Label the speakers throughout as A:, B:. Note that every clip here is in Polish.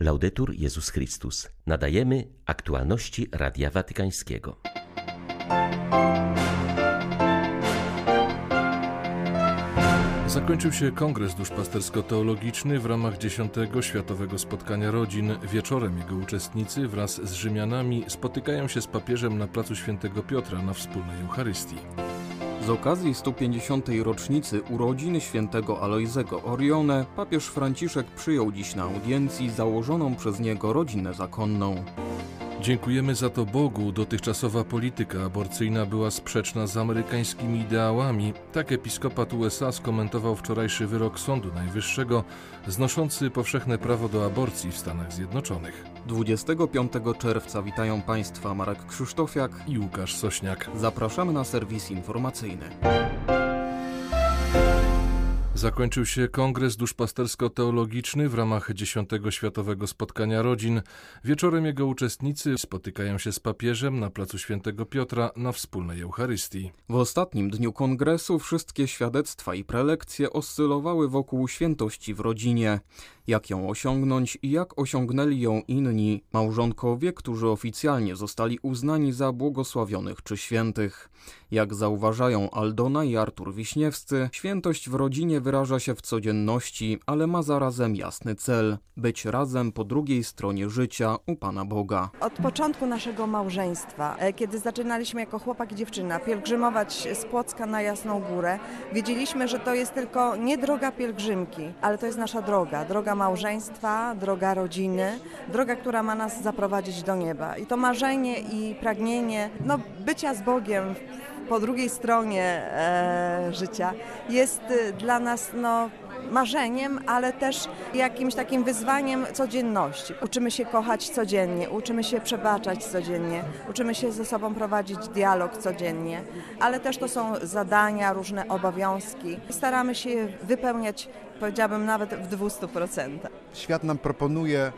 A: Laudetur Jezus Chrystus. Nadajemy aktualności Radia Watykańskiego.
B: Zakończył się kongres duszpastersko-teologiczny w ramach dziesiątego Światowego Spotkania Rodzin. Wieczorem jego uczestnicy wraz z Rzymianami spotykają się z papieżem na placu Świętego Piotra na wspólnej Eucharystii.
C: Z okazji 150. rocznicy urodzin świętego Alojzego Orione papież Franciszek przyjął dziś na audiencji założoną przez niego rodzinę zakonną.
B: Dziękujemy za to Bogu. Dotychczasowa polityka aborcyjna była sprzeczna z amerykańskimi ideałami. Tak episkopat USA skomentował wczorajszy wyrok Sądu Najwyższego znoszący powszechne prawo do aborcji w Stanach Zjednoczonych.
C: 25 czerwca witają Państwa Marek Krzysztofiak
B: i Łukasz Sośniak.
C: Zapraszamy na serwis informacyjny.
B: Zakończył się kongres duszpastersko-teologiczny w ramach dziesiątego Światowego Spotkania Rodzin. Wieczorem jego uczestnicy spotykają się z papieżem na placu Świętego Piotra na wspólnej Eucharystii.
C: W ostatnim dniu kongresu wszystkie świadectwa i prelekcje oscylowały wokół świętości w rodzinie jak ją osiągnąć i jak osiągnęli ją inni małżonkowie, którzy oficjalnie zostali uznani za błogosławionych czy świętych. Jak zauważają Aldona i Artur Wiśniewscy, świętość w rodzinie wyraża się w codzienności, ale ma zarazem jasny cel być razem po drugiej stronie życia u Pana Boga.
D: Od początku naszego małżeństwa, e, kiedy zaczynaliśmy jako chłopak i dziewczyna pielgrzymować z Płocka na Jasną Górę, wiedzieliśmy, że to jest tylko nie droga pielgrzymki, ale to jest nasza droga, droga małżeństwa, droga rodziny, droga, która ma nas zaprowadzić do nieba. I to marzenie i pragnienie no, bycia z Bogiem po drugiej stronie e, życia jest y, dla nas no, marzeniem, ale też jakimś takim wyzwaniem codzienności. Uczymy się kochać codziennie, uczymy się przebaczać codziennie, uczymy się ze sobą prowadzić dialog codziennie, ale też to są zadania, różne obowiązki. Staramy się je wypełniać, powiedziałabym, nawet w 200%.
E: Świat nam proponuje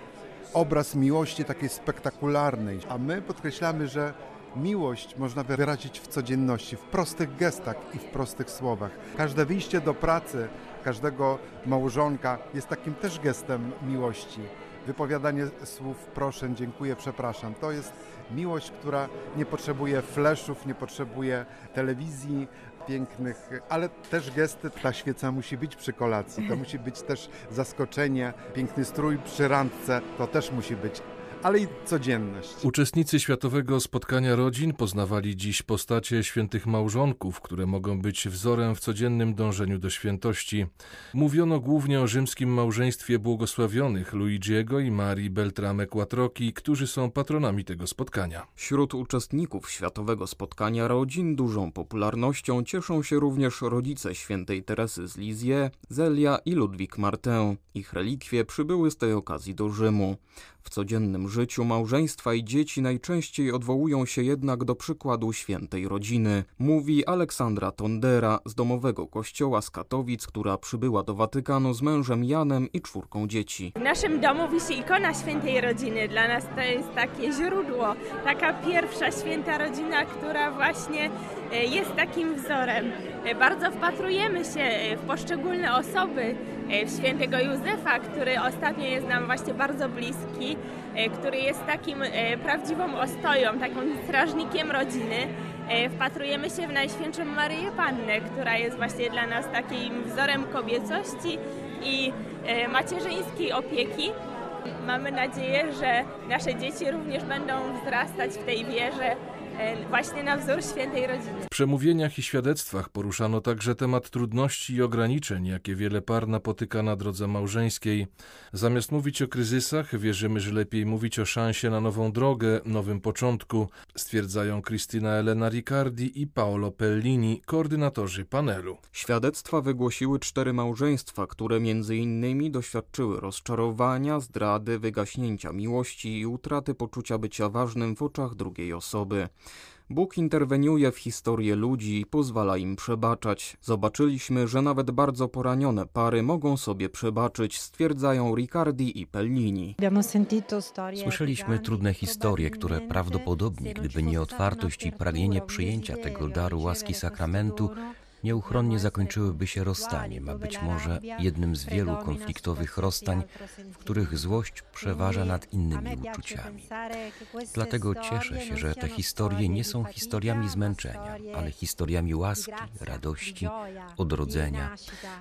E: obraz miłości takiej spektakularnej, a my podkreślamy, że Miłość można wyrazić w codzienności, w prostych gestach i w prostych słowach. Każde wyjście do pracy każdego małżonka jest takim też gestem miłości. Wypowiadanie słów proszę, dziękuję, przepraszam. To jest miłość, która nie potrzebuje fleszów, nie potrzebuje telewizji pięknych, ale też gesty. Ta świeca musi być przy kolacji, to musi być też zaskoczenie, piękny strój przy randce, to też musi być ale i codzienność.
B: Uczestnicy Światowego Spotkania Rodzin poznawali dziś postacie świętych małżonków, które mogą być wzorem w codziennym dążeniu do świętości. Mówiono głównie o rzymskim małżeństwie błogosławionych Luigiego i Marii Beltrame Quattrochi, którzy są patronami tego spotkania.
C: Wśród uczestników Światowego Spotkania Rodzin dużą popularnością cieszą się również rodzice świętej Teresy z Lizie, Zelia i Ludwik Martin. Ich relikwie przybyły z tej okazji do Rzymu. W codziennym życiu małżeństwa i dzieci najczęściej odwołują się jednak do przykładu świętej rodziny, mówi Aleksandra Tondera z domowego kościoła z Katowic, która przybyła do Watykanu z mężem Janem i czwórką dzieci.
F: W naszym domu wisi ikona świętej rodziny. Dla nas to jest takie źródło, taka pierwsza święta rodzina, która właśnie jest takim wzorem. E, bardzo wpatrujemy się e, w poszczególne osoby, w świętego Józefa, który ostatnio jest nam właśnie bardzo bliski E, który jest takim e, prawdziwą ostoją, takim strażnikiem rodziny. E, wpatrujemy się w Najświętszą Maryję Pannę, która jest właśnie dla nas takim wzorem kobiecości i macierzyńskiej opieki. Mamy nadzieję, że nasze dzieci również będą wzrastać w tej wierze E, właśnie na wzór świętej rodziny.
B: W przemówieniach i świadectwach poruszano także temat trudności i ograniczeń, jakie wiele par napotyka na drodze małżeńskiej. Zamiast mówić o kryzysach, wierzymy, że lepiej mówić o szansie na nową drogę, nowym początku, stwierdzają Krystyna Elena Riccardi i Paolo Pellini, koordynatorzy panelu.
C: Świadectwa wygłosiły cztery małżeństwa, które między innymi doświadczyły rozczarowania, zdrady, wygaśnięcia miłości i utraty poczucia bycia ważnym w oczach drugiej osoby. Bóg interweniuje w historię ludzi i pozwala im przebaczać. Zobaczyliśmy, że nawet bardzo poranione pary mogą sobie przebaczyć, stwierdzają Riccardi i Pellini.
G: Słyszeliśmy trudne historie, które prawdopodobnie, gdyby nie otwartość i pragnienie przyjęcia tego daru łaski sakramentu, nieuchronnie zakończyłyby się rozstaniem, a być może jednym z wielu konfliktowych rozstań, w których złość przeważa nad innymi uczuciami. Dlatego cieszę się, że te historie nie są historiami zmęczenia, ale historiami łaski, radości, odrodzenia,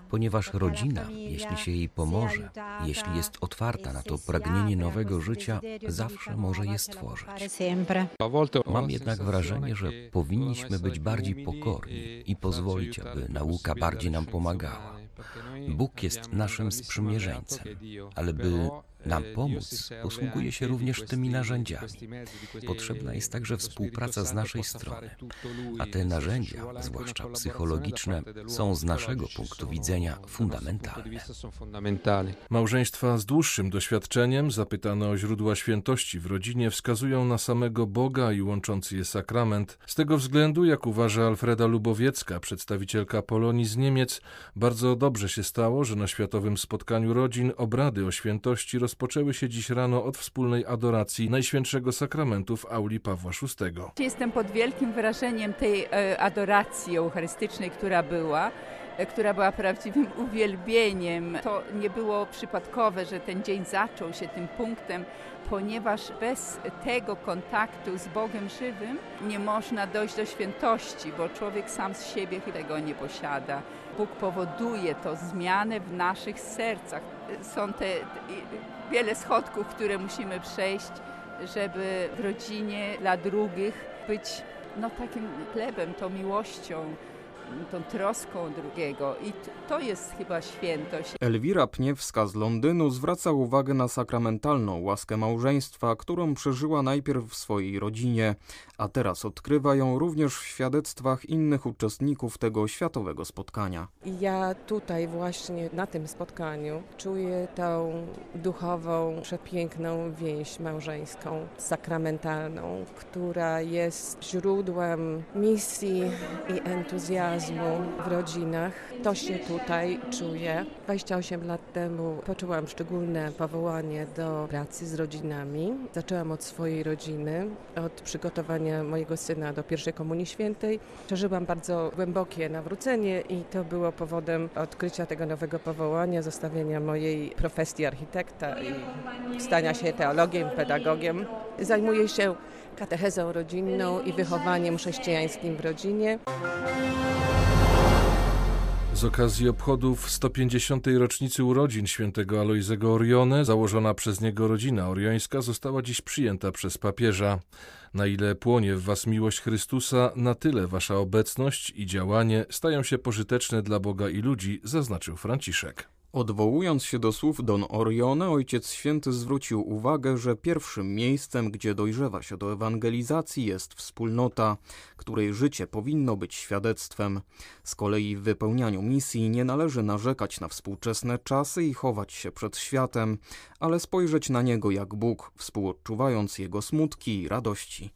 G: ponieważ rodzina, jeśli się jej pomoże, jeśli jest otwarta na to pragnienie nowego życia, zawsze może je stworzyć. Mam jednak wrażenie, że powinniśmy być bardziej pokorni i pozwolić, aby nauka bardziej nam pomagała. Bóg jest naszym sprzymierzeńcem, ale by nam pomóc posługuje się również tymi narzędziami. Potrzebna jest także współpraca z naszej strony, a te narzędzia, zwłaszcza psychologiczne, są z naszego punktu widzenia fundamentalne.
B: Małżeństwa z dłuższym doświadczeniem, zapytane o źródła świętości w rodzinie, wskazują na samego Boga i łączący je sakrament. Z tego względu, jak uważa Alfreda Lubowiecka, przedstawicielka Polonii z Niemiec, bardzo dobrze się stało, że na Światowym Spotkaniu Rodzin obrady o świętości rozpoczęły się dziś rano od wspólnej adoracji Najświętszego Sakramentu w auli Pawła VI.
H: Jestem pod wielkim wrażeniem tej e, adoracji eucharystycznej, która była e, która była prawdziwym uwielbieniem. To nie było przypadkowe, że ten dzień zaczął się tym punktem, ponieważ bez tego kontaktu z Bogiem żywym nie można dojść do świętości, bo człowiek sam z siebie tego nie posiada. Bóg powoduje to zmianę w naszych sercach. Są te wiele schodków, które musimy przejść, żeby w rodzinie dla drugich być no, takim chlebem, tą miłością, tą troską drugiego i to jest chyba świętość.
C: Elwira Pniewska z Londynu zwraca uwagę na sakramentalną łaskę małżeństwa, którą przeżyła najpierw w swojej rodzinie, a teraz odkrywa ją również w świadectwach innych uczestników tego światowego spotkania.
I: Ja tutaj właśnie na tym spotkaniu czuję tą duchową, przepiękną więź małżeńską, sakramentalną, która jest źródłem misji i entuzjazmu w rodzinach. To się tutaj czuję. 28 lat temu poczułam szczególne powołanie do pracy z rodzinami. Zaczęłam od swojej rodziny, od przygotowania mojego syna do pierwszej Komunii Świętej. Przeżyłam bardzo głębokie nawrócenie i to było powodem odkrycia tego nowego powołania, zostawienia mojej profesji architekta i stania się teologiem, pedagogiem. Zajmuję się katechezą rodzinną i wychowaniem chrześcijańskim w rodzinie.
B: Z okazji obchodów 150. rocznicy urodzin świętego Alojzego Orione, założona przez niego rodzina oriońska została dziś przyjęta przez papieża. Na ile płonie w was miłość Chrystusa, na tyle wasza obecność i działanie stają się pożyteczne dla Boga i ludzi, zaznaczył Franciszek.
C: Odwołując się do słów Don Orione, Ojciec Święty zwrócił uwagę, że pierwszym miejscem, gdzie dojrzewa się do ewangelizacji jest wspólnota, której życie powinno być świadectwem. Z kolei w wypełnianiu misji nie należy narzekać na współczesne czasy i chować się przed światem, ale spojrzeć na niego jak Bóg, współodczuwając jego smutki i radości.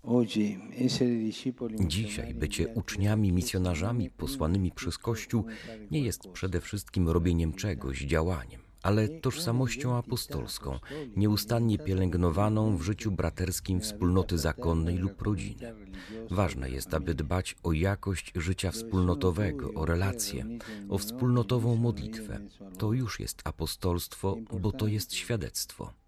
G: Dzisiaj bycie uczniami, misjonarzami posłanymi przez Kościół nie jest przede wszystkim robieniem czegoś, działaniem, ale tożsamością apostolską, nieustannie pielęgnowaną w życiu braterskim wspólnoty zakonnej lub rodziny. Ważne jest, aby dbać o jakość życia wspólnotowego, o relacje, o wspólnotową modlitwę. To już jest apostolstwo, bo to jest świadectwo.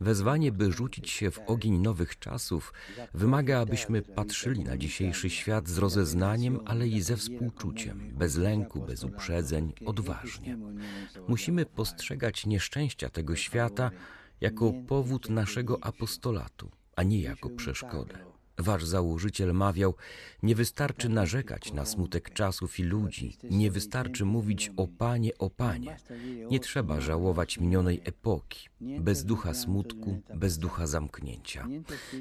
G: Wezwanie, by rzucić się w ogień nowych czasów, wymaga, abyśmy patrzyli na dzisiejszy świat z rozeznaniem, ale i ze współczuciem, bez lęku, bez uprzedzeń, odważnie. Musimy postrzegać nieszczęścia tego świata jako powód naszego apostolatu, a nie jako przeszkodę. Wasz założyciel mawiał: Nie wystarczy narzekać na smutek czasów i ludzi, nie wystarczy mówić o panie, o panie. Nie trzeba żałować minionej epoki, bez ducha smutku, bez ducha zamknięcia.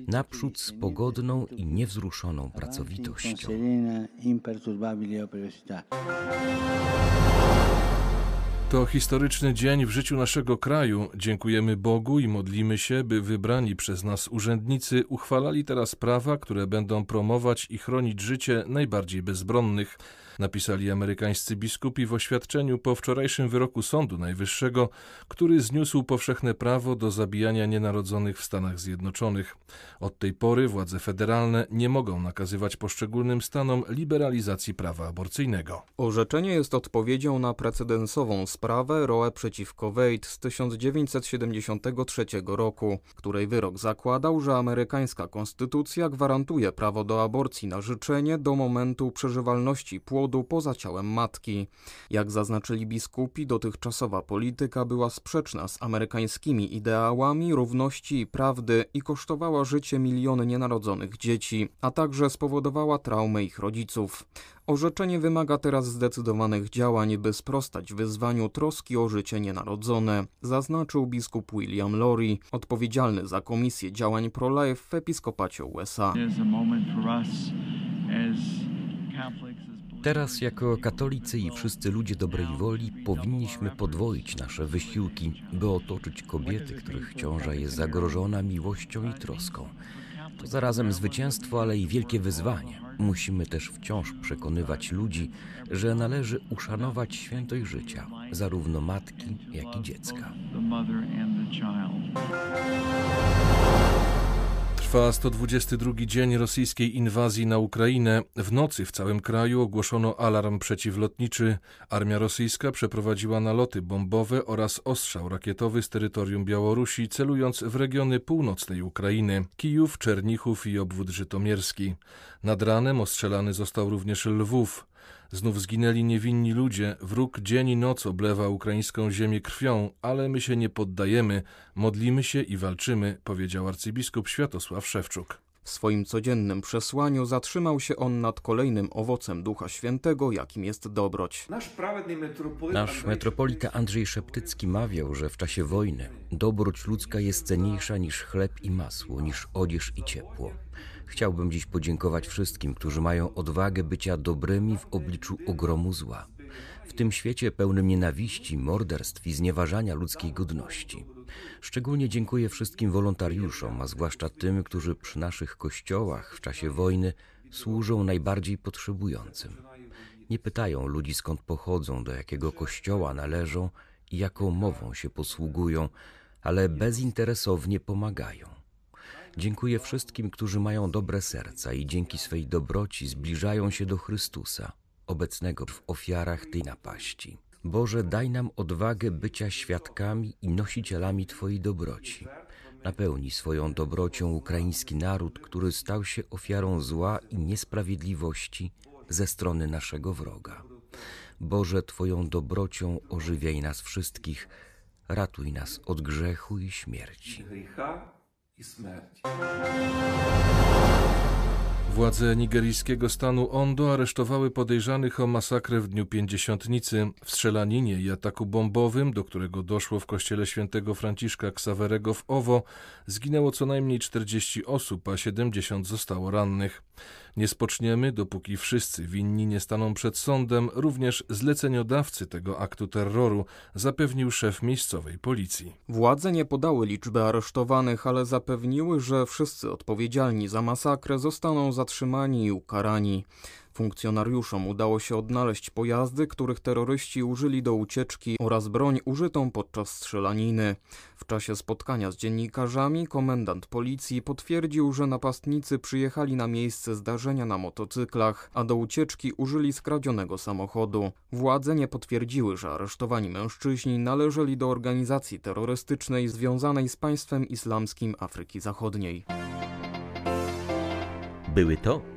G: Naprzód z pogodną i niewzruszoną pracowitością.
B: To historyczny dzień w życiu naszego kraju. Dziękujemy Bogu i modlimy się, by wybrani przez nas urzędnicy uchwalali teraz prawa, które będą promować i chronić życie najbardziej bezbronnych. Napisali amerykańscy biskupi w oświadczeniu po wczorajszym wyroku Sądu Najwyższego, który zniósł powszechne prawo do zabijania nienarodzonych w Stanach Zjednoczonych. Od tej pory władze federalne nie mogą nakazywać poszczególnym stanom liberalizacji prawa aborcyjnego.
C: Orzeczenie jest odpowiedzią na precedensową sprawę Roe przeciwko Wade z 1973 roku, której wyrok zakładał, że amerykańska konstytucja gwarantuje prawo do aborcji na życzenie do momentu przeżywalności płodu poza ciałem matki. Jak zaznaczyli biskupi, dotychczasowa polityka była sprzeczna z amerykańskimi ideałami równości i prawdy i kosztowała życie miliony nienarodzonych dzieci, a także spowodowała traumę ich rodziców. Orzeczenie wymaga teraz zdecydowanych działań, by sprostać wyzwaniu troski o życie nienarodzone, zaznaczył biskup William Lori, odpowiedzialny za Komisję Działań Pro-Life w Episkopacie USA.
G: Teraz, jako katolicy i wszyscy ludzie dobrej woli, powinniśmy podwoić nasze wysiłki, by otoczyć kobiety, których ciąża jest zagrożona miłością i troską. To zarazem zwycięstwo, ale i wielkie wyzwanie. Musimy też wciąż przekonywać ludzi, że należy uszanować świętość życia, zarówno matki, jak i dziecka.
B: Trwa 122 dzień rosyjskiej inwazji na Ukrainę. W nocy w całym kraju ogłoszono alarm przeciwlotniczy. Armia rosyjska przeprowadziła naloty bombowe oraz ostrzał rakietowy z terytorium Białorusi, celując w regiony północnej Ukrainy Kijów, Czernichów i obwód żytomierski. Nad ranem ostrzelany został również Lwów. Znów zginęli niewinni ludzie, wróg dzień i noc oblewa ukraińską ziemię krwią, ale my się nie poddajemy, modlimy się i walczymy, powiedział arcybiskup Światosław Szewczuk.
C: W swoim codziennym przesłaniu zatrzymał się on nad kolejnym owocem Ducha Świętego, jakim jest dobroć.
G: Nasz metropolita Andrzej Szeptycki mawiał, że w czasie wojny dobroć ludzka jest cenniejsza niż chleb i masło, niż odzież i ciepło. Chciałbym dziś podziękować wszystkim, którzy mają odwagę bycia dobrymi w obliczu ogromu zła. W tym świecie pełnym nienawiści, morderstw i znieważania ludzkiej godności. Szczególnie dziękuję wszystkim wolontariuszom, a zwłaszcza tym, którzy przy naszych kościołach w czasie wojny służą najbardziej potrzebującym. Nie pytają ludzi skąd pochodzą, do jakiego kościoła należą i jaką mową się posługują, ale bezinteresownie pomagają. Dziękuję wszystkim, którzy mają dobre serca i dzięki swej dobroci zbliżają się do Chrystusa, obecnego w ofiarach tej napaści. Boże, daj nam odwagę bycia świadkami i nosicielami Twojej dobroci. Napełni swoją dobrocią ukraiński naród, który stał się ofiarą zła i niesprawiedliwości ze strony naszego wroga. Boże, Twoją dobrocią ożywiaj nas wszystkich, ratuj nas od grzechu i śmierci i śmierci.
B: Władze nigeryjskiego stanu Ondo aresztowały podejrzanych o masakrę w dniu Pięćdziesiątnicy, w strzelaninie i ataku bombowym, do którego doszło w kościele świętego Franciszka Ksawerego w Owo, zginęło co najmniej 40 osób, a 70 zostało rannych. Nie spoczniemy, dopóki wszyscy winni nie staną przed sądem, również zleceniodawcy tego aktu terroru, zapewnił szef miejscowej policji.
C: Władze nie podały liczby aresztowanych, ale zapewniły, że wszyscy odpowiedzialni za masakrę zostaną zatrzymani i ukarani. Funkcjonariuszom udało się odnaleźć pojazdy, których terroryści użyli do ucieczki oraz broń użytą podczas strzelaniny. W czasie spotkania z dziennikarzami komendant policji potwierdził, że napastnicy przyjechali na miejsce zdarzenia na motocyklach, a do ucieczki użyli skradzionego samochodu. Władze nie potwierdziły, że aresztowani mężczyźni należeli do organizacji terrorystycznej związanej z państwem islamskim Afryki Zachodniej.
A: Były to